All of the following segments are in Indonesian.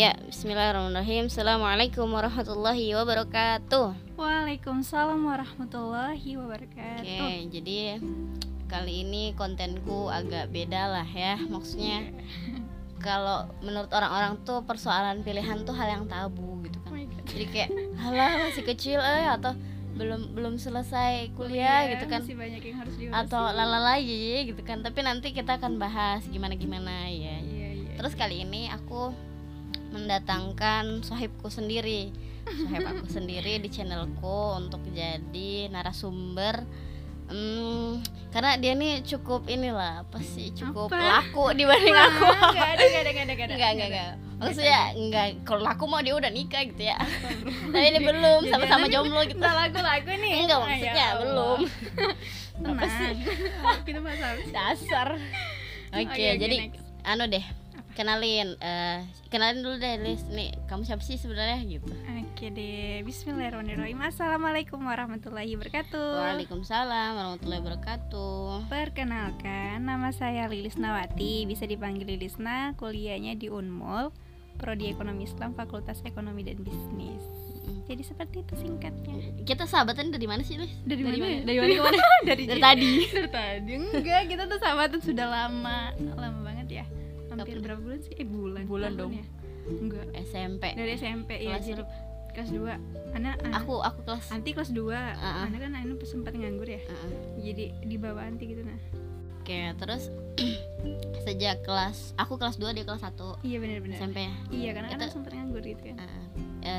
Ya, bismillahirrahmanirrahim. Assalamualaikum warahmatullahi wabarakatuh. Waalaikumsalam warahmatullahi wabarakatuh. Oke, jadi kali ini kontenku agak beda lah ya. Maksudnya kalau menurut orang-orang tuh persoalan pilihan tuh hal yang tabu gitu Oh kan. God. Jadi kayak halah masih kecil eh atau belum belum selesai kuliah Iya, gitu kan. Masih banyak yang harus diurusin. Atau lalala gitu kan. Tapi nanti kita akan bahas gimana-gimana ya. Iya, iya. Terus kali ini aku mendatangkan sohibku sendiri. Sohib aku sendiri di channelku untuk jadi narasumber. Hmm, karena dia nih cukup inilah apa sih cukup Apa? laku dibanding aku. Wah, Nggak ada, nggak ada, nggak ada, nggak ada. enggak enggak enggak maksudnya enggak kalau laku mau dia udah nikah gitu ya. Tapi ini belum sama-sama jomblo gitu. Nggak lagu-lagu nih. enggak ya maksudnya belum. Apa Tenang. Kita apa sih? dasar. Oke Oke, oke, jadi next. anu deh kenalin eh kenalin dulu deh Lis nih kamu siapa sih sebenarnya? Gitu. Oke deh, Bismillahirrahmanirrahim. Assalamualaikum warahmatullahi wabarakatuh. Waalaikumsalam warahmatullahi wabarakatuh. Perkenalkan, nama saya Lilis Nawati Bisa dipanggil Lilisna, kuliahnya di Unmul Prodi Ekonomi Islam, Fakultas Ekonomi dan Bisnis. Jadi seperti itu singkatnya. Kita sahabatan dari mana sih Lis Dari mana? dari mana? ke mana? Dari, dari tadi. Dari tadi. Enggak, kita tuh sahabatan sudah lama Lama banget ya Hampir Kapan? berapa bulan sih? Eh bulan Bulan dong. ya? Enggak SMP Dari SMP ya kelas jadi berapa? kelas 2 Anak, aku aku kelas Anti kelas 2 Ah, ah. Anak kan Anu sempat nganggur ya Heeh. Jadi di bawah Anti gitu nah oke terus sejak kelas aku kelas 2 dia kelas 1 Iya benar-benar SMP ya Iya karena kan sempat nganggur gitu kan Heeh.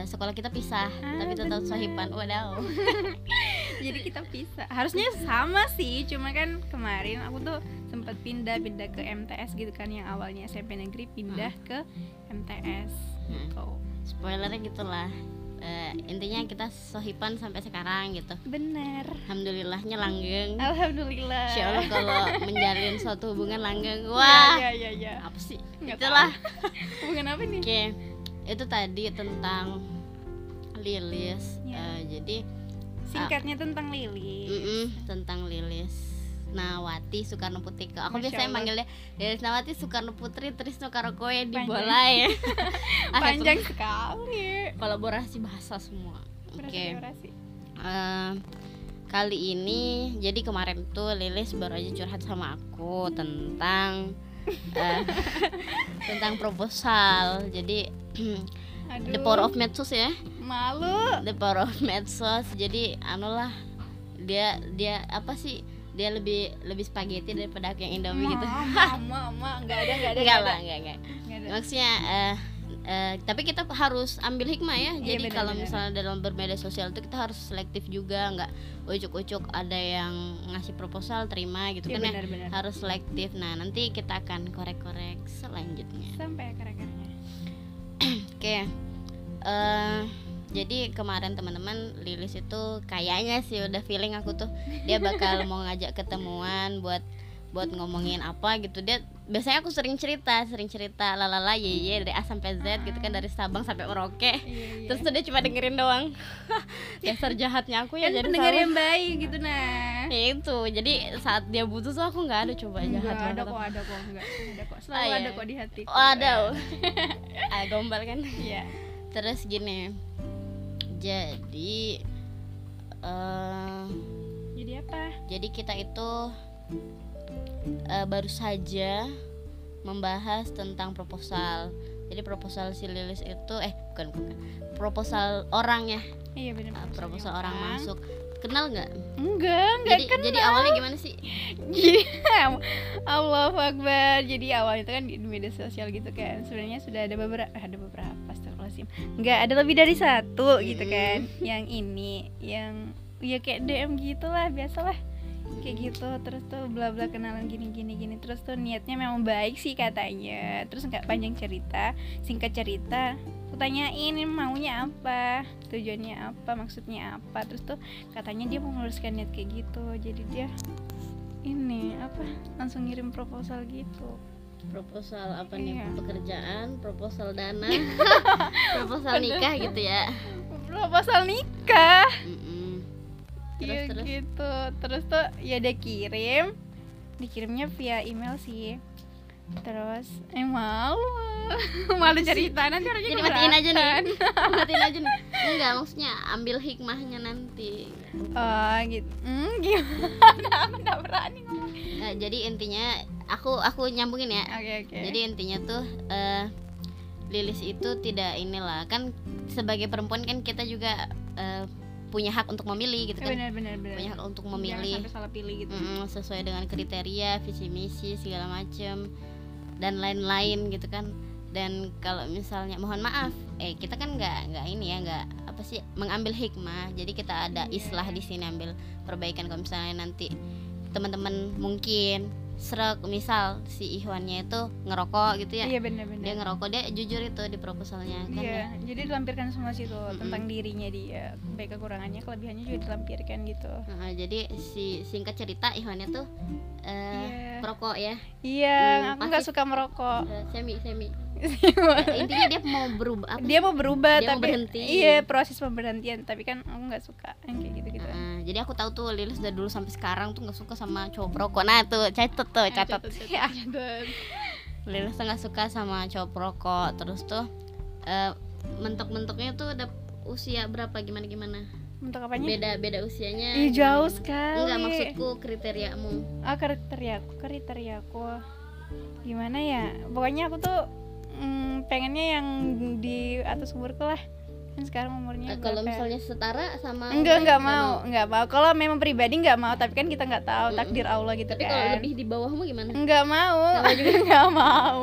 Sekolah kita pisah Ah, tapi tetap bener. sohiban wadaw. Jadi kita pisah. Harusnya sama sih Cuma kan kemarin aku tuh sempat pindah-pindah ke MTS gitu kan Yang awalnya SMP negeri pindah ke MTS Hmm. gitu. Spoilernya gitulah. Eh, intinya kita sohiban sampai sekarang gitu. Bener. Alhamdulillahnya langgeng. Alhamdulillah. Insya Allah kalau menjalin suatu hubungan langgeng Wah wah. ya ya ya. Apa sih? Nggak itulah. Bukan apa nih oke itu tadi tentang Lilis Ya. Eh, jadi Singkatnya tentang Lilis. Mm-mm, tentang Lilis Nawati Soekarno Putri aku Masya biasanya Allah. manggilnya Lilis Nawati Soekarno Putri Trisno Karakoye di bola ya. Panjang sekali. Kolaborasi bahasa semua. Oke. Orasi-orasi. Eh, kali ini jadi kemarin tuh Lilis baru aja curhat sama aku tentang eh, tentang proposal. Jadi Aduh the power of medsos ya Malu. The power of medsos. Jadi anu lah dia dia apa sih? Dia lebih lebih spaghetti daripada aku yang indomie gitu. Mama, mama, enggak ada, enggak ada, enggak enggak lah ada. enggak enggak Enggak ada. maksudnya eh, eh, tapi kita harus ambil hikmah ya. Iya, jadi benar, kalau misalnya dalam bermedia sosial itu kita harus selektif juga. Nggak ujuk-ujuk ada yang ngasih proposal terima gitu Iya, kan ya. benar-benar. harus selektif. Nah nanti kita akan korek-korek selanjutnya. Sampai akar-akarnya. oke eh jadi kemarin teman-teman Lilis itu kayaknya sih udah feeling aku tuh dia bakal mau ngajak ketemuan buat buat ngomongin apa gitu dia biasanya aku sering cerita sering cerita lalala ye ye dari A sampai Z gitu kan dari Sabang sampai Merauke Iya, iya. terus tuh dia cuma dengerin doang dasar jahatnya aku ya kan jadi pendengar salah. yang baik gitu nah. Ya itu jadi saat dia butuh tuh aku nggak ada coba jahat Enggak, ada banget kok, ada kok, enggak. Ada kok. Selalu Ah, iya. ada kok di hati. oh, ada ah gombal kan Iya. terus gini jadi eh Jadi apa? jadi kita itu eh, baru saja membahas tentang proposal. Jadi proposal si Lilis itu eh bukan bukan. Proposal orang ya. Iya benar. eh, proposal orang. masuk kenal nggak Enggak, enggak jadi kan. jadi awalnya gimana sih Allah Akbar. Jadi awal itu kan di media sosial gitu kan. Sebenarnya sudah ada beberapa ada beberapa astagfirullahaladzim. Enggak, ada lebih dari satu gitu kan. Yang ini yang ya kayak DM gitulah, biasalah. Kayak gitu terus tuh bla bla kenalan gini gini gini terus tuh niatnya memang baik sih katanya. Terus nggak panjang cerita singkat cerita aku tanyain ini maunya apa tujuannya apa maksudnya apa. Terus tuh katanya dia mau meluruskan niat kayak gitu jadi dia ini apa langsung ngirim proposal gitu. Proposal apa nih? Iya. pekerjaan proposal dana proposal nikah gitu ya? Proposal nikah? Mm-mm. Iya terus terus? gitu. Terus tuh ya dia kirim. Dikirimnya via email sih. Terus eh malu. Malu cerita nanti orangnya jadi matiin aja nih. Matiin aja nih. Enggak maksudnya ambil hikmahnya nanti. Oh gitu. Hmm, gimana? Aku nggak berani ngomong. Eh, jadi intinya aku aku nyambungin ya. Oke oke. Jadi intinya tuh eh, Lilis itu tidak inilah. Kan sebagai perempuan kan kita juga eh, punya hak untuk memilih gitu kan. Benar benar benar. Punya hak untuk Jangan memilih. sampai salah pilih gitu. Mm-mm, sesuai dengan kriteria visi misi segala macem dan lain-lain gitu kan. Dan kalau misalnya mohon maaf eh kita kan nggak nggak ini ya nggak apa sih mengambil hikmah. Jadi kita ada Iya. islah di sini ambil perbaikan. Kalau misalnya nanti teman-teman mungkin serak misal si Ikhwannya itu ngerokok gitu ya iya benar dia ngerokok dia jujur itu di proposalnya kan ya. Iya, jadi dilampirkan semua situ Mm-mm. tentang dirinya dia, baik kekurangannya, kelebihannya juga dilampirkan gitu. Nah, jadi si singkat cerita Ikhwannya tuh eh Iya. perokok ya Iya, Hmm, aku nggak suka merokok. Eh, semi semi Eh, intinya dia mau berubah apa dia mau berubah Dia mau tapi berhenti. iya proses pemberhentian tapi kan aku nggak suka yang kayak gitu gitu Heeh, jadi aku tahu tuh Lilis dari dulu sampai sekarang tuh nggak suka sama cowok perokok. Nah tuh catat tuh catat. Ya. Lilis tuh nggak suka sama cowok perokok. Terus tuh eh, mentok-mentoknya tuh udah usia berapa gimana gimana? untuk apanya Beda beda usianya. Ih, jauh sekali Enggak maksudku kriteriamu. ah kriteriaku kriteriaku gimana ya pokoknya aku tuh mm, pengennya yang di atas umurku lah kan sekarang umurnya Eh, kalau ya? misalnya setara sama enggak enggak nggak mau enggak mau kalau memang pribadi enggak mau tapi kan kita nggak tahu Mm-mm. takdir Allah gitu Tapi kalau kan lebih di bawahmu gimana? enggak mau Sama juga. enggak mau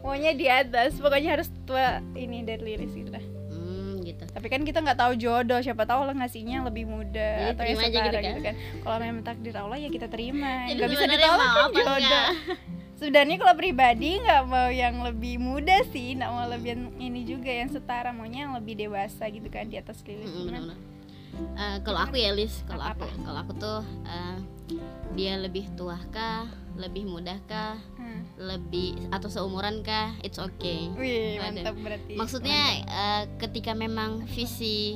maunya di atas pokoknya harus tua ini dari liris gitu lah Hmm, gitu. tapi kan kita nggak tahu jodoh siapa tahu Allah ngasihnya yang lebih muda Jadi atau yang aja setara gitu gitu kan? kan kalau memang takdir Allah ya kita terima nggak bisa ditolak kan jodoh enggak? sebenarnya kalau pribadi nggak mau yang lebih muda sih nggak mau lebih yang ini juga yang setara maunya yang lebih dewasa gitu kan di atas Mm-mm, Cuman- benar-benar. Eh, kalau aku ya Lis, kalau aku kalau aku tuh eh, dia lebih tua kah, lebih muda kah, Hmm. lebih atau seumuran kah, it's okay. Wih, mantap berarti. Maksudnya eh, ketika memang visi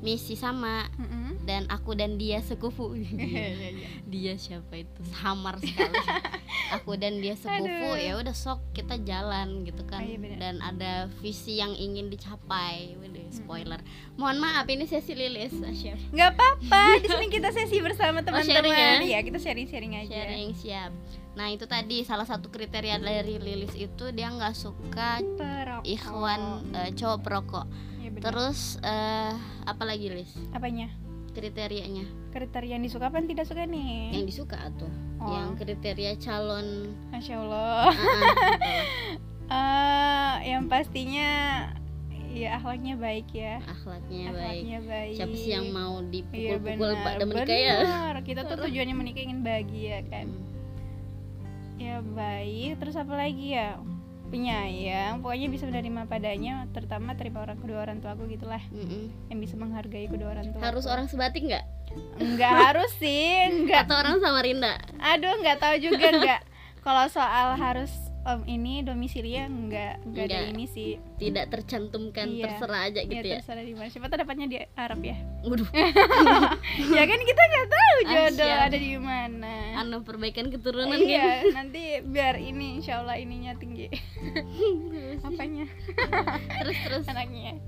misi sama Mm-mm. Dan aku dan dia sekufu. Iya, iya, iya. dia siapa itu samar sekali. aku dan dia sekufu ya udah sok kita jalan gitu kan. Ah, iya benar. dan ada visi yang ingin dicapai. Waduh, spoiler. Mohon maaf ini sesi Lilis, Chef. nggak apa-apa di sini kita sesi bersama Oh, teman-teman ya? Iya, kita sharing-sharing aja sharing siap nah itu tadi salah satu kriteria dari Lilis itu dia nggak suka Perokok. ikhwan eh, cowok perokok benar. terus eh, apa lagi Lis apanya kriterianya kriteria yang disuka apa yang tidak suka nih yang disuka tuh Oh. yang kriteria calon masya allah Ah, ah, gitu lah. Eh, yang pastinya ya akhlaknya baik ya akhlaknya baik akhlaknya baik siapa sih yang mau dipukul-pukul benar, pada menikah ya. Kita tuh tujuannya menikah ingin bahagia kan. Hmm. Ya baik, terus apa lagi ya? Penyayang, pokoknya bisa menerima padanya, terutama terima orang kedua orang tua aku gitulah, Mm-mm. yang bisa menghargai kedua orang tua. harus orang sebatik nggak Enggak harus sih, enggak. atau orang Samarinda Aduh, enggak tahu juga enggak. Kalau soal harus om ini domisilinya enggak enggak ada ini sih. tidak tercantumkan Iya. terserah aja Ya, gitu ya terserah di mana. Siapa tahu dapatnya di Arab ya. waduh ya kan kita nggak tahu Ah, jodoh siap. ada di mana. anu perbaikan keturunan iya, kan nanti biar ini insya Allah ininya tinggi. apanya? terus terus Anaknya.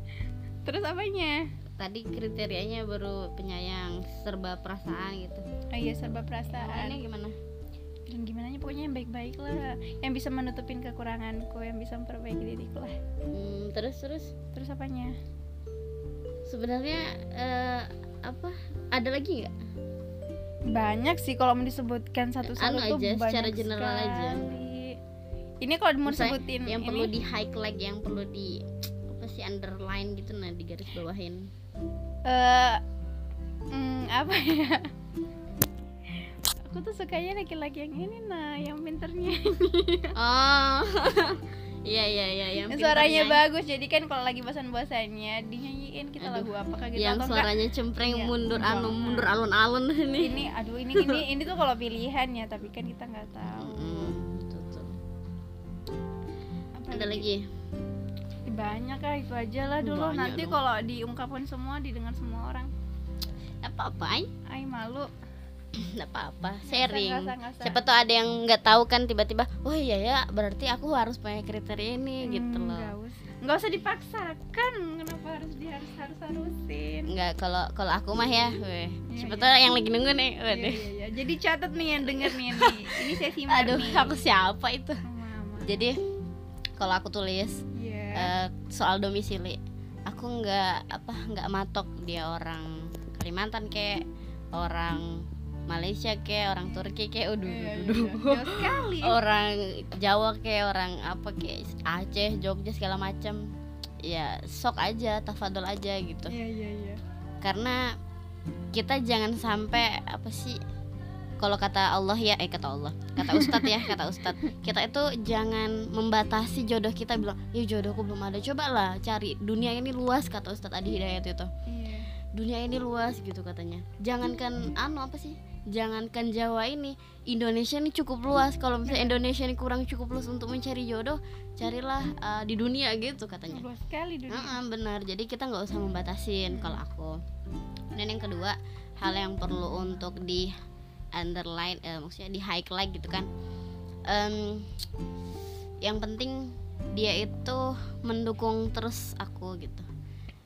Terus apanya? tadi kriterianya baru penyayang serba perasaan gitu Oh iya serba ini perasaan. gimana Dan gimana pokoknya yang baik-baik lah, yang bisa menutupin kekuranganku, yang bisa memperbaiki diriku lah. hmm, terus terus Terus apanya? sebenarnya eh, apa ada lagi nggak Banyak sih kalau mau disebutkan satu-satu Anu tuh aja, banyak secara general aja. sekali. Ini kalau mau disebutin yang ini, perlu di highlight yang perlu di apa sih underline gitu nah di garis bawahin eh hmm, apa ya? Aku tuh sukanya laki-laki yang ini nah, yang pinternya. oh. Iya iya iya yang suaranya pintarnya. bagus jadi kan kalau lagi bosan-bosannya dinyanyiin kita Aduh, lagu apa kayak gitu yang atau enggak? suaranya cempreng Iya, mundur anu mundur alun-alun ini. Ini aduh ini ini ini tuh kalau pilihan ya tapi kan kita nggak tahu. Mm, betul. Apa ada lagi? banyak lah itu aja lah dulu. Banyak nanti kalau diungkapkan semua didengar semua orang. Apa apa ay ay malu nggak apa-apa sharing nggak usah. siapa tuh ada yang nggak tahu kan tiba-tiba oh iya ya berarti aku harus punya kriteria ini gitu Hmm, loh nggak usah nggak usah dipaksakan kenapa harus di harus harus harusin nggak kalau kalau aku mah ya weh Iya, siapa iya. tuh yang lagi nunggu nih Iya, iya, iya. jadi catat nih yang denger nih ini saya simak aduh nih aku siapa itu Mama. jadi kalau aku tulis Iya. eh, soal domisili aku nggak apa nggak matok dia orang Kalimantan kayak orang Malaysia kayak orang Turki kayak udah Iya, iya, iya. Sekali. Orang Jawa kayak orang apa kayak Aceh Jogja segala macam ya sok aja tafadol aja gitu. Iya iya iya. Karena kita jangan sampai apa sih kalau kata Allah ya eh kata Allah. Kata Ustadz ya kata Ustadz kita itu jangan membatasi jodoh kita bilang ya jodohku belum ada. Coba lah cari dunia ini luas kata Ustadz Adi Hidayat itu. Iya dunia ini luas gitu katanya. Jangankan anu apa sih? Jangankan Jawa ini Indonesia ini cukup luas. Kalau misalnya Indonesia ini kurang cukup luas untuk mencari jodoh carilah uh, di dunia gitu katanya. Luas sekali dunia. Heeh, benar. Jadi kita nggak usah membatasin kalau aku. Dan yang kedua hal yang perlu untuk di underline eh, maksudnya di highlight gitu kan. Em, yang penting dia itu mendukung terus aku gitu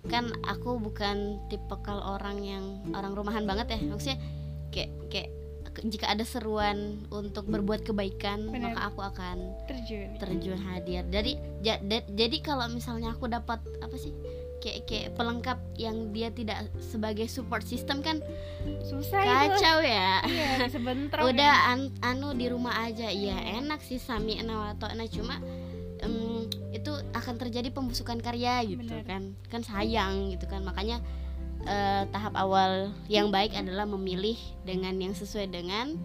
kan aku bukan tipikal orang yang orang rumahan banget ya. Maksudnya kayak kayak jika ada seruan untuk berbuat kebaikan Benar. maka aku akan terjun. terjun hadir. Jadi ja- da- jadi kalau misalnya aku dapat apa sih kayak kayak pelengkap yang dia tidak sebagai support system kan susah itu. kacau ya. Iya sebentar udah an- anu di rumah aja. Ya enak sih sami nawato nah cuma em, itu akan terjadi pembusukan karya gitu Benar. kan. Kan sayang gitu kan. Makanya eh, tahap awal yang baik adalah memilih dengan yang sesuai dengan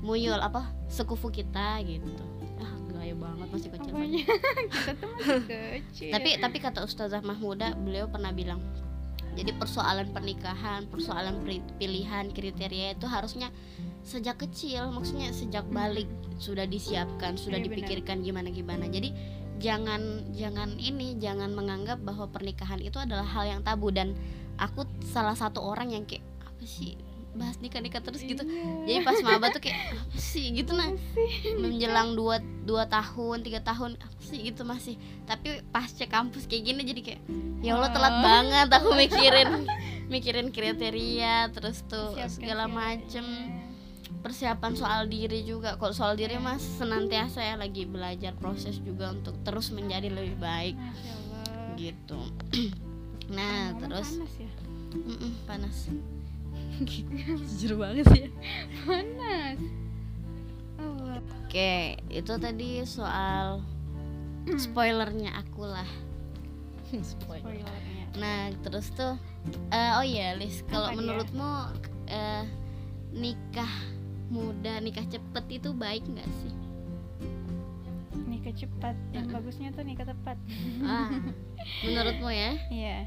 muyul apa sekufu kita gitu. Ah gaya banget masih kecil. Kita tuh masih kecil. Tapi tapi kata Ustazah Mahmuda beliau pernah bilang jadi persoalan pernikahan persoalan pilihan kriteria itu harusnya sejak kecil maksudnya sejak balik sudah disiapkan sudah Iya, dipikirkan gimana gimana. Jadi jangan jangan ini jangan menganggap bahwa pernikahan itu adalah hal yang tabu. Dan aku salah satu orang yang kayak apa sih bahas nikah nikah terus gitu. Iya. jadi pas maba tuh kayak apa sih? Gitu nah. Menjelang dua dua tahun tiga tahun apa sih? Gitu masih. Tapi pas cek kampus kayak gini jadi kayak ya Allah telat Oh. banget aku mikirin mikirin kriteria terus tuh Siapkan segala macem. Persiapan soal diri juga. Kalau soal diri mas senantiasa ya lagi belajar proses juga untuk terus menjadi lebih baik. Gitu. Nah terus panas ya? mm-mm, panas jujur banget sih ya panas Allah Oke, itu tadi soal spoilernya aku lah. spoilernya Nah, terus tuh, eh, oh iya, Lis, kalau menurutmu eh, nikah muda, nikah cepet itu baik nggak sih? nikah cepat yang bagusnya tuh nikah tepat Ah, menurutmu ya? iya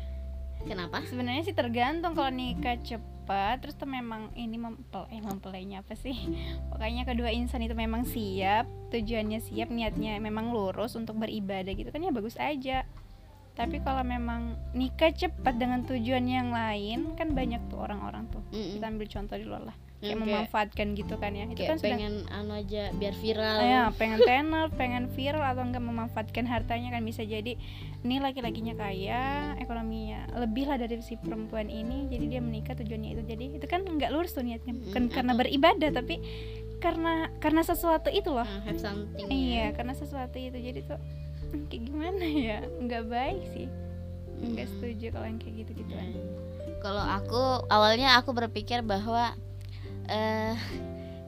Kenapa? sebenarnya sih tergantung kalau nikah cepat terus tuh memang ini mempel eh mempelainya apa sih? Pokoknya kedua insan itu memang siap tujuannya siap niatnya memang lurus untuk beribadah gitu kan ya bagus aja tapi kalau memang nikah cepat dengan tujuan yang lain kan banyak tuh orang-orang tuh. Mm-mm. kita ambil contoh di luar lah. Kayak Yang memanfaatkan gitu kan ya. Itu kayak kan sudah pengen anu aja biar viral. ya pengen tenar pengen viral atau enggak memanfaatkan hartanya kan bisa jadi. Ini laki-lakinya kaya ekonominya lebih lah dari si perempuan ini jadi dia menikah tujuannya itu. Jadi itu kan nggak lurus tuh niatnya. Bukan Mm, karena beribadah tapi karena karena sesuatu itu loh. Ah, have something. iya ya. karena sesuatu itu. Jadi tuh kayak gimana ya nggak baik sih nggak Mm. setuju kalau yang kayak gitu gituan Hmm. Kalau aku awalnya aku berpikir bahwa eh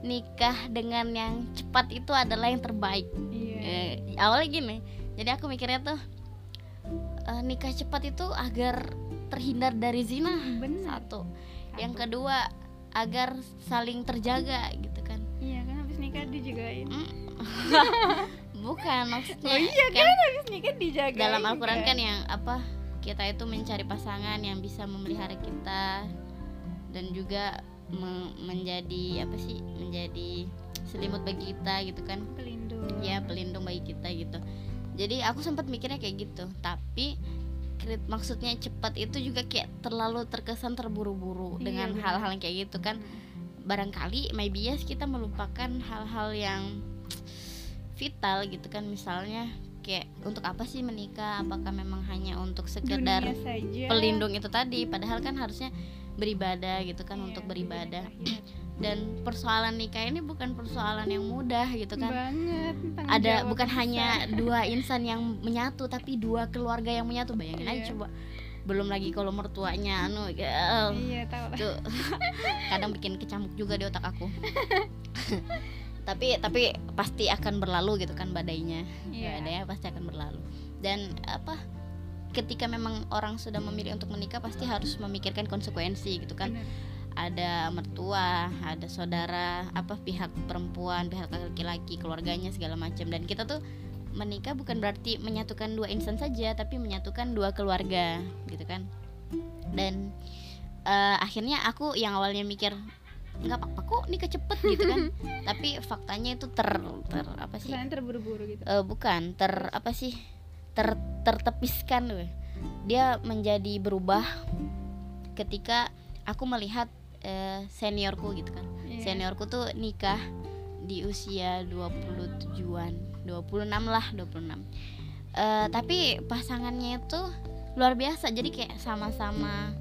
nikah dengan yang cepat itu adalah yang terbaik. iya Eh, awalnya gini. Jadi aku mikirnya tuh eh, nikah cepat itu agar terhindar dari zina benar satu. Yang kedua agar saling terjaga gitu kan. iya kan habis nikah dijagain Bukan maksudnya oh iya kan kan habis nikah dijagain dalam Al-Quran kan yang apa kita itu mencari pasangan yang bisa memelihara kita dan juga me- menjadi apa sih menjadi selimut bagi kita gitu kan. Pelindung. Ya pelindung bagi kita gitu. Jadi aku sempat mikirnya kayak gitu tapi krit- maksudnya cepat itu juga kayak terlalu terkesan terburu-buru Iya, dengan hal-hal yang kayak gitu kan. Barangkali my bias kita melupakan hal-hal yang vital gitu kan misalnya kayak untuk apa sih menikah? Apakah memang hanya untuk sekedar pelindung itu tadi? Padahal kan harusnya beribadah gitu kan Iya, untuk di beribadah. dunia akhirat. dan persoalan nikah ini bukan persoalan yang mudah gitu kan. Banget ada bukan hanya dua insan yang menyatu tapi dua keluarga yang menyatu. Bayangin aja Iya. coba belum lagi kalau mertuanya anu ya, iya tahu. Lah tuh. Kadang bikin kecamuk juga di otak aku tapi tapi pasti akan berlalu gitu kan badainya Iya. badainya pasti akan berlalu dan apa ketika memang orang sudah memilih untuk menikah pasti harus memikirkan konsekuensi gitu kan Bener. ada mertua, ada saudara, apa pihak perempuan, pihak laki-laki, keluarganya segala macam. Dan kita tuh menikah bukan berarti menyatukan dua insan saja, tapi menyatukan dua keluarga, gitu kan. Dan eh, akhirnya aku yang awalnya mikir nggak apa-apa kok nikah cepet gitu kan. tapi faktanya itu ter ter apa sih? Kesannya terburu-buru gitu Eh, bukan ter apa sih ter tertepiskan weh. dia menjadi berubah ketika aku melihat eh, seniorku gitu kan Iya. seniorku tuh nikah di usia 27-an 26 lah 26 Eh, tapi pasangannya itu luar biasa jadi kayak sama-sama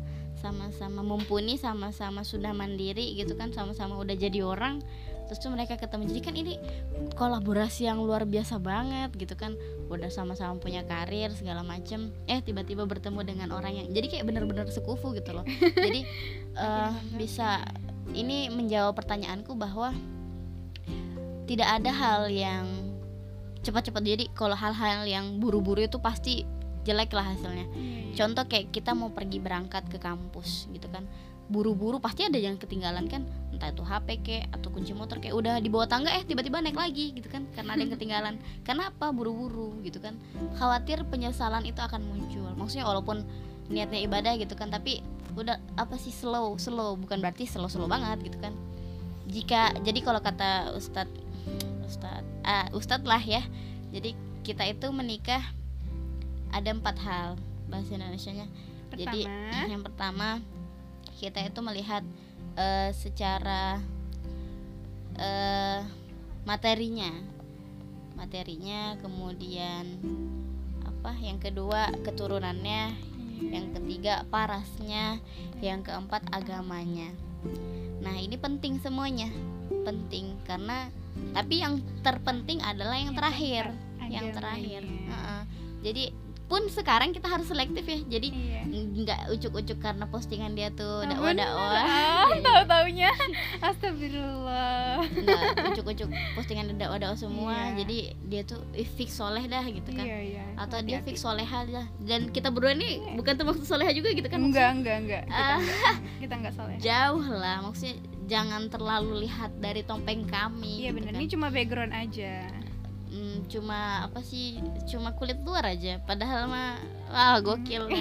sama-sama mumpuni sama-sama sudah mandiri gitu kan sama-sama udah jadi orang terus tuh mereka ketemu. Jadi kan ini kolaborasi yang luar biasa banget gitu kan. Udah sama-sama punya karir segala macem. Eh tiba-tiba bertemu dengan orang yang jadi kayak bener-bener sekufu gitu loh. Jadi eh, bisa ini menjawab pertanyaanku bahwa tidak ada hal yang cepat-cepat. Jadi kalau hal-hal yang buru-buru itu pasti jelek lah hasilnya. Iya. contoh kayak kita mau pergi berangkat ke kampus gitu kan. Buru-buru pasti ada yang ketinggalan kan. Entah itu HP kek atau kunci motor kayak udah di bawah tangga eh tiba-tiba naik lagi gitu kan. Karena ada yang ketinggalan. Kenapa? Buru-buru gitu kan. Khawatir penyesalan itu akan muncul. Maksudnya walaupun niatnya ibadah gitu kan tapi udah apa sih slow slow. Bukan berarti slow slow banget gitu kan. Jika jadi kalau kata ustadz ustadz ah ustadz lah ya. Jadi kita itu menikah ada empat hal bahasa Indonesia-nya. Jadi yang pertama kita itu melihat eh, secara eh, materinya. Materinya kemudian apa? Yang kedua keturunannya. Yang ketiga parasnya. Yang keempat agamanya. Nah ini penting semuanya. Penting karena tapi yang terpenting adalah yang, Yang terakhir. yang terakhir. Heeh. jadi pun sekarang kita harus selektif ya jadi Iya. nggak ucuk-ucuk karena postingan dia tuh dakwah dakwah Ah, tahu-taunya. Astagfirullah. nggak ucuk-ucuk postingan dia dakwah dakwah semua Iya. jadi dia tuh fix soleh dah gitu kan Iya, iya. atau dia Hati-hati. fix soleha dah dan kita berdua ini bukan termasuk soleha juga gitu kan enggak, enggak, enggak. Kita Ah. enggak. Kita enggak soleh. jauh lah maksudnya jangan terlalu lihat dari topeng kami Iya gitu benar. kan. Ini cuma background aja. Hmm, cuma apa sih cuma kulit luar aja. Padahal mah wah gokil.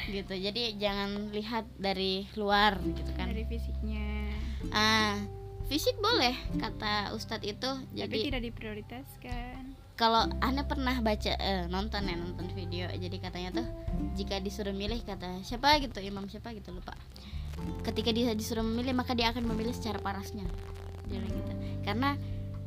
Gitu. Jadi jangan lihat dari luar gitu kan. Dari fisiknya. ah fisik boleh kata ustadz itu. Tapi jadi tidak diprioritaskan. kalau anda pernah baca eh, nonton ya nonton video. Jadi katanya tuh jika disuruh milih kata siapa gitu imam siapa gitu lupa. Ketika dia disuruh memilih maka dia akan memilih secara parasnya. Dia bilang gitu. Karena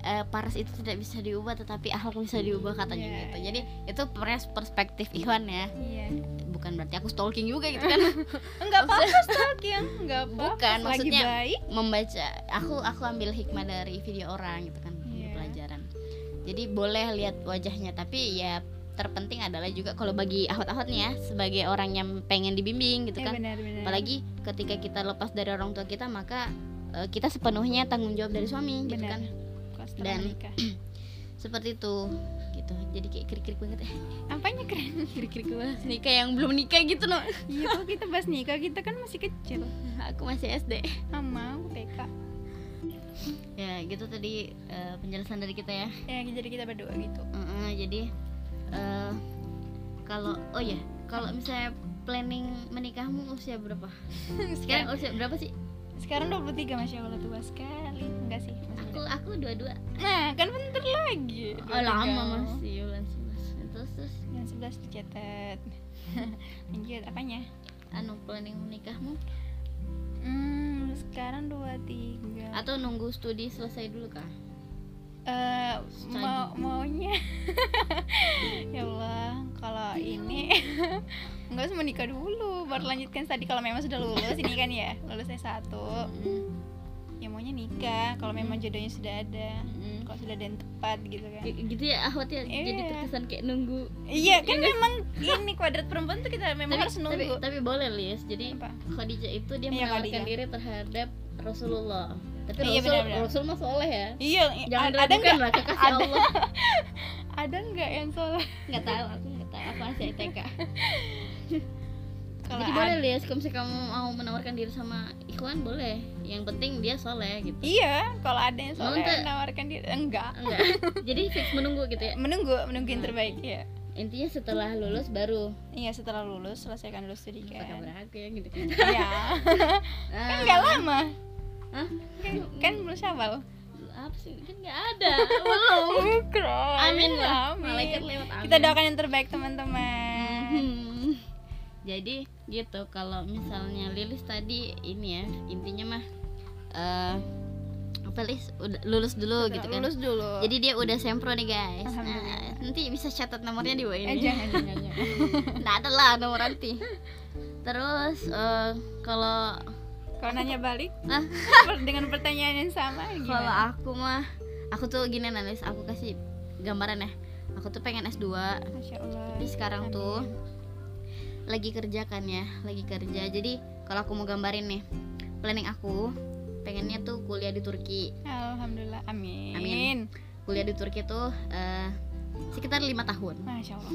eh, paras itu tidak bisa diubah tetapi akhlak bisa diubah katanya Iya, gitu iya. jadi itu pers- perspektif Iwan ya Iya. bukan berarti aku stalking juga gitu kan Enggak apa-apa stalking. Enggak apa-apa. Bukan, Lagi maksudnya- baik. membaca aku aku ambil hikmah dari video orang gitu kan Iya. pelajaran jadi boleh lihat wajahnya tapi ya terpenting adalah juga kalau bagi ahwat-ahwat nih ya sebagai orang yang pengen dibimbing gitu Eh, kan benar, benar. apalagi ketika kita lepas dari orang tua kita maka eh, kita sepenuhnya tanggung jawab dari suami gitu Benar. kan Setelah dan- menikah. seperti itu gitu jadi kayak krik-krik banget eh Apanya keren? krik-krik banget nikah yang belum nikah gitu loh Iya, kok kita bahas nikah, kita kan masih kecil. aku masih SD Mama, aku TK. ya gitu tadi eh, penjelasan dari kita ya Ya, jadi kita berdua gitu. Heeh, jadi eh, kalau oh ya kalau misalnya planning menikahmu usia berapa sekarang usia berapa sih sekarang 23 Masya Allah tua sekali Enggak sih aku muda. aku dua dua Nah kan bentar lagi. Oh lama masih bulan sebelas. Terus terus. Yang 11 dicatat. Lanjut apanya? anu planning menikahmu? Hmm, sekarang dua tiga. Atau nunggu studi selesai dulu kah Eh, Study. mau maunya. Ya Allah kalau ini. Enggak semua nikah dulu baru lanjutkan tadi kalau memang sudah lulus ini kan ya lulus S1 Mm, ya maunya nikah kalau memang jodohnya sudah ada mm. kalau sudah ada yang tepat gitu kan. Gitu ya ahwat ya jadi Iya. terkesan kayak nunggu. Iya kan memang ini kuadrat perempuan tuh kita memang harus tapi, nunggu. tapi boleh Lis jadi Apa? Khadijah itu dia Iya, menawarkan Khadijah. diri terhadap Rasulullah. Tapi Iya, Rasul benar-benar. Rasul mah soleh ya? Iya jangan ada diragukan nggak? lah kekasih ada. Allah. Ada nggak yang salah nggak tahu aku nggak tahu. Aku masih TK kalau jadi boleh Lis kalau misalnya kamu mau menawarkan diri sama Ikhwan boleh. Yang penting dia soleh gitu. Iya kalau ada yang salah nggak? menawarkan diri enggak. Enggak. Jadi fix menunggu gitu ya? Menunggu menunggu yang terbaik ya intinya setelah lulus baru. Iya setelah lulus selesaikan dulu studi kan. kabar aku ya gitu. Iya. kan nggak lama. Hah? Kan, kan belum syawal. apa sih? Kan nggak ada. Belum amin lah. Malaikat lewat amin. Kita doakan yang terbaik teman-teman. Hmm. Jadi gitu kalau misalnya Lilis tadi ini ya intinya mah eh apa Lis udah lulus dulu gitu kan Lulus dulu. jadi dia udah sempro nih guys. Nah, nanti bisa catat nomornya di bawah eh, ini jangan jangan. jangan. nggak ada lah nomor nanti terus eh, kalau Kalau nanya balik dengan pertanyaan yang sama kalau aku mah aku tuh gini Nalis aku kasih gambaran ya aku tuh pengen S2 Masya Allah. tapi sekarang Amin. tuh lagi kerja kan ya lagi kerja jadi kalau aku mau gambarin nih planning aku pengennya tuh kuliah di Turki Alhamdulillah. Amin. Amin. kuliah di Turki tuh eh, sekitar lima tahun Masya Allah.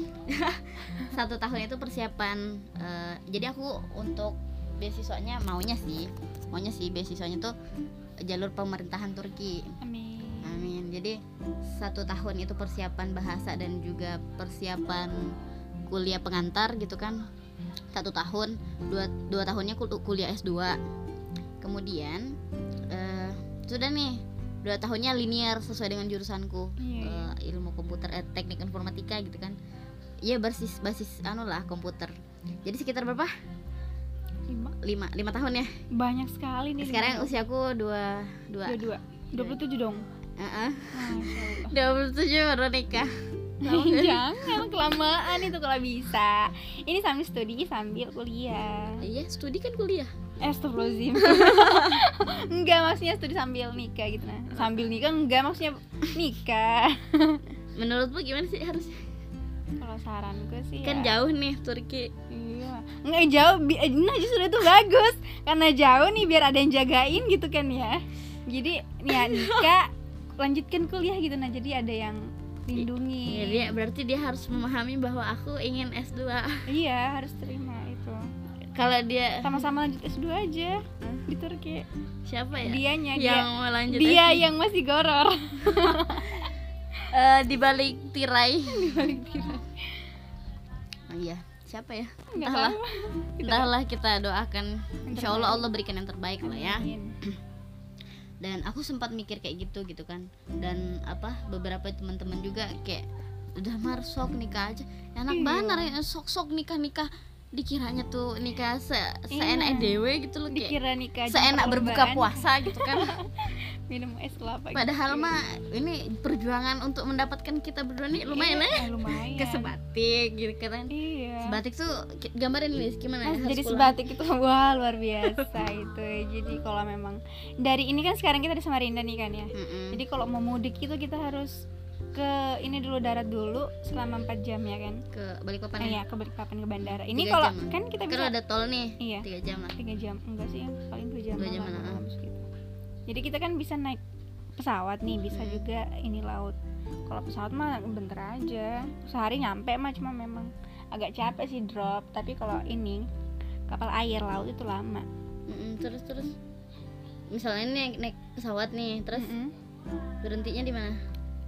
satu tahun itu persiapan eh, jadi aku untuk beasiswanya maunya sih maunya sih beasiswanya tuh jalur pemerintahan Turki Amin. amin jadi satu tahun itu persiapan bahasa dan juga persiapan kuliah pengantar gitu kan satu tahun dua, dua tahunnya kul- kuliah S2 kemudian eh, sudah nih dua tahunnya linear sesuai dengan jurusanku Eh, ilmu komputer eh, teknik informatika gitu kan iya basis basis anu lah komputer jadi sekitar berapa Lima. lima lima tahun ya Banyak sekali nih. sekarang usiaku dua dua dua dua. 27 dong. Heeh. Masya Allah. dua puluh tujuh baru nikah Nggak? Jangan kelamaan itu kalau bisa. Ini sambil studi sambil kuliah. iya studi kan kuliah. Astagfirullahaladzim. Enggak maksudnya studi sambil nikah gitu. Nah Sambil nikah enggak maksudnya nikah. Menurutmu gimana sih harusnya? Kalau saranku sih kan ya, jauh nih Turki Iya. Enggak jauh bi- Nah justru itu bagus. Karena jauh nih biar ada yang jagain gitu kan ya. Jadi ya nikah Lanjutkan kuliah gitu. Nah Jadi ada yang lindungi ya, dia berarti dia harus memahami bahwa aku ingin S2 Iya harus terima itu. Kalau dia Sama-sama lanjut S2 aja Di Turki. Siapa ya? Dianya yang dia mau lanjut Dia S2? yang masih goror. Eh, di balik tirai. Dibalik dia Oh, iya siapa ya? Entahlah. entahlah kita doakan. Insya Allah berikan yang terbaik lah ya. dan aku sempat mikir kayak gitu gitu kan. Dan apa beberapa teman-teman juga kayak udah mar sok nikah aja. Enak Iya. banget ya sok sok nikah nikah dikiranya tuh nikah se Iya. seenak dewe gitu loh kayak dikira nikah seenak berbuka puasa gitu kan minum es kelapa padahal gitu. mah ini perjuangan untuk mendapatkan kita berdua nih lumayan Iya, ya eh, lumayan ke sebatik gitu kan iya sebatik tuh gambarin Lis gimana harus jadi pulang. sebatik itu wah luar biasa itu jadi kalau memang dari ini kan sekarang kita di Samarinda nih kan ya Mm-mm. jadi kalau mau mudik itu kita harus ke ini dulu darat dulu selama 4 jam ya kan ke Balikpapan eh, ya ya ke Balikpapan ke bandara ini kalau jam. kan kita kan bisa ada tol nih Iya. tiga jam lah tiga jam enggak sih paling dua jam Dua jaman, ah. gitu. jadi kita kan bisa naik pesawat nih bisa Hmm. juga ini laut kalau pesawat mah bentar aja sehari nyampe mah cuma memang agak capek sih drop tapi kalau ini kapal air laut itu lama Mm-mm, terus terus misalnya nih naik pesawat nih terus Mm-mm. berhentinya di mana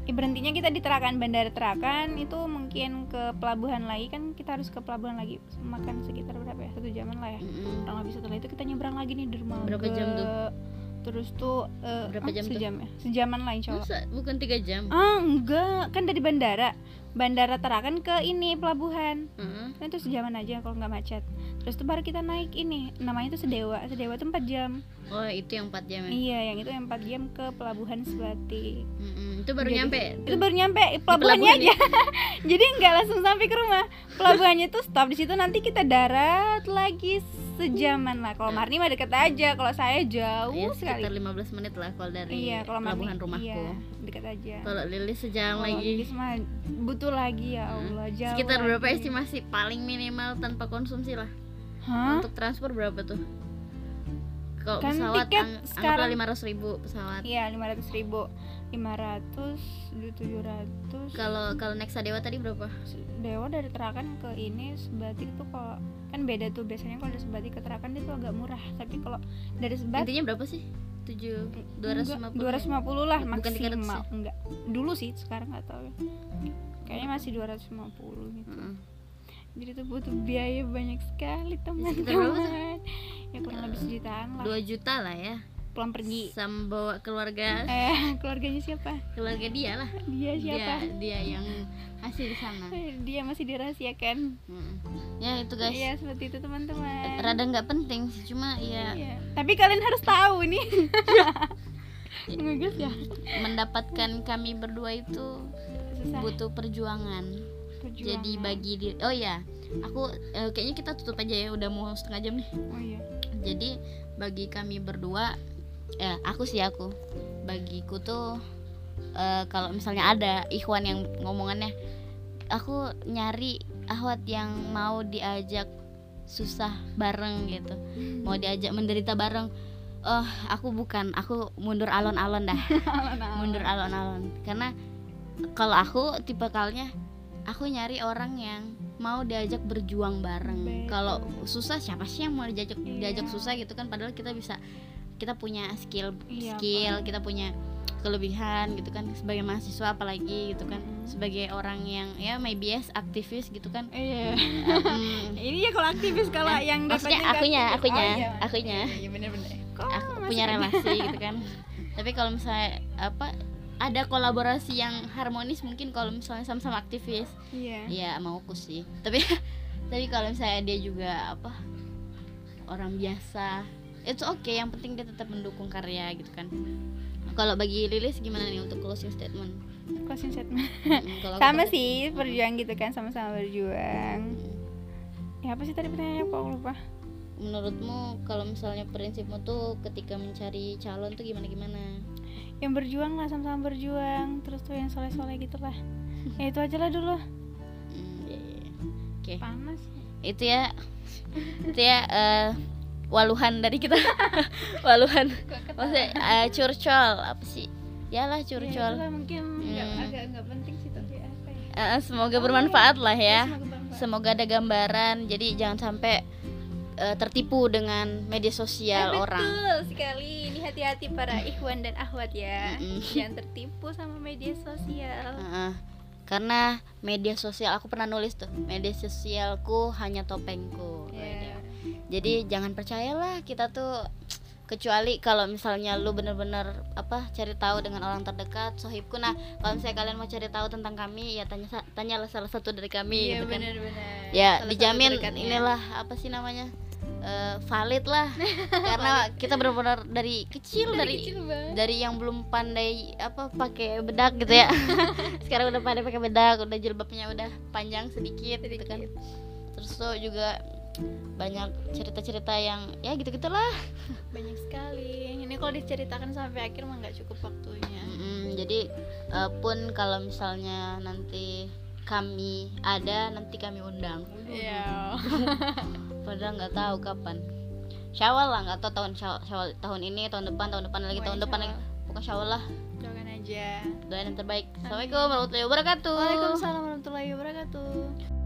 berhentinya kita di Terakan bandara Terakan itu mungkin ke pelabuhan lagi kan kita harus ke pelabuhan lagi makan sekitar berapa ya satu jaman lah ya Mm-mm. kurang lebih setelah itu kita nyebrang lagi nih dermaga Berapa jam tuh? Terus tuh eh, Berapa ah, jam tuh? sejam ya? Sejaman lah insya Allah. Masa? Bukan tiga jam? Ah enggak, kan dari bandara. Bandara Tarakan ke ini pelabuhan. Mm-mm. Nah, itu sejaman aja kalau nggak macet. Terus tuh baru kita naik ini. Namanya itu Sedewa. Sedewa tuh 4 jam. Oh itu yang 4 jam ya? Iya yang itu yang 4 jam ke pelabuhan Sebatik Mm-mm. itu baru Jadi- nyampe? itu baru nyampe. Pelabuhannya pelabuhan aja. jadi nggak langsung sampai ke rumah. Pelabuhannya tuh stop di situ. Nanti kita darat lagi sejaman lah. Kalau Marni mah deket aja kalau saya jauh ya, sekali. sekitar 15 menit lah kalau dari iya kalau Marni pelabuhan rumahku. iya, deket aja. Kalau Lilis sejam Kalau lagi. Lilis mah butuh lagi ya Hmm. Allah jauh sekitar berapa lagi. estimasi paling minimal tanpa konsumsi lah? Hah? untuk transport berapa tuh? Kalau Kan pesawat tiket ang- sekarang- 500 ribu pesawat. Iya, lima ratus ribu, lima ratus, tujuh ratus. kalau kalau naik Sadewa tadi berapa? Dewa dari Terakan ke ini Sebatik tuh kalau kan beda tuh biasanya kalau dari Sebatik ke Terakan itu agak murah, tapi kalau dari Sebatik intinya berapa sih? Tujuh dua ratus lima dua ratus lima puluh lah Bukan 300 maksimal. ya? enggak dulu sih sekarang nggak tahu. Ya kayaknya masih 250 gitu. Jadi tuh butuh biaya banyak sekali teman-teman. ya kurang lebih sejutaan lah. Dua juta lah ya pulang pergi sama bawa keluarga eh keluarganya siapa keluarga dia lah dia dia siapa dia yang hasil di sana dia masih dirahasiakan Mm. ya itu guys Iya seperti itu teman-teman. rada nggak penting sih cuma ya Iya. Tapi kalian harus tahu nih. Ngegas ya. mendapatkan kami berdua itu Susah. butuh perjuangan perjuangan. jadi bagi diri oh ya aku eh, kayaknya kita tutup aja ya udah mau setengah jam nih Oh iya. jadi bagi kami berdua ya aku sih aku. Bagiku tuh eh, kalau misalnya ada Ikhwan yang ngomongannya aku nyari ahwat yang mau diajak susah bareng gitu. Mau diajak menderita bareng. Oh aku bukan. Aku mundur alon-alon dah. Mundur alon-alon. Karena kalau aku tipe kalnya aku nyari orang yang mau diajak berjuang bareng. Kalau susah siapa sih yang mau diajak Iya. diajak susah gitu kan? Padahal kita bisa kita punya skill Iya, skill kita punya kelebihan gitu kan sebagai mahasiswa apalagi gitu kan sebagai orang yang ya maybe yes aktivis gitu kan Iya. Hmm, Ini ya kalau aktivis kalau Eh, yang maksudnya akunya, akunya, Oh, iya. akunya. Iya, Iya benar-benar. Kok aku punya relasi gitu kan tapi kalau misalnya apa ada kolaborasi yang harmonis mungkin kalau misalnya sama-sama aktivis Iya. ya mauku sih tapi tapi kalau misalnya dia juga apa orang biasa itu oke yang penting dia tetap mendukung karya gitu kan kalau bagi Lilis gimana nih untuk closing statement Closing statement. Mm, Sama sih berjuang gitu kan sama-sama berjuang. Mm, Ya apa sih tadi pertanyaannya kok aku lupa? menurutmu kalau misalnya prinsipmu tuh ketika mencari calon tuh gimana gimana Yang berjuang lah sama-sama berjuang. Terus tuh yang soleh-soleh gitu lah. Ya itu aja lah dulu. Hmm, iya, iya, iya. oke Panas. itu ya itu ya eh, waluhan dari kita waluhan maksudnya eh, curcol apa sih ya lah Ya, curcol mungkin Hmm. agak nggak penting sih tapi apa ya? Eh, semoga bermanfaat lah ya Semoga bermanfaat. semoga ada gambaran jadi jangan sampai eh, tertipu dengan media sosial Eh, orang Betul sekali. Ini hati-hati para ikhwan dan ahwat ya. Mm-mm. Jangan tertipu sama media sosial. Heeh. karena media sosial aku pernah nulis tuh media sosialku hanya topengku Ya. Jadi jangan percayalah kita tuh kecuali kalau misalnya lu bener-bener apa cari tahu dengan orang terdekat sohibku. Nah kalau misalnya kalian mau cari tahu tentang kami ya tanya tanyalah salah satu dari kami Iya gitu kan. benar-benar. ya Salah satu dijamin terdekatnya. inilah apa sih namanya eh, valid lah. Karena kita benar-benar dari kecil dari kecil banget. dari yang belum pandai apa pakai bedak gitu ya. Sekarang udah pandai pakai bedak udah jilbabnya udah panjang sedikit, gitu kan. Terus tuh juga banyak cerita-cerita yang ya gitu gitulah banyak sekali. Ini kalau diceritakan sampai akhir mah nggak cukup waktunya. Mm, jadi eh, pun kalau misalnya nanti kami ada nanti kami undang Iya. padahal nggak tahu kapan syawal lah nggak tahu tahun syawal, syawal tahun ini tahun depan tahun depan lagi tahun Pokoknya depan lagi syawal. bukan syawal lah Doakan aja. doain yang terbaik assalamualaikum warahmatullahi wabarakatuh Waalaikumsalam warahmatullahi wabarakatuh.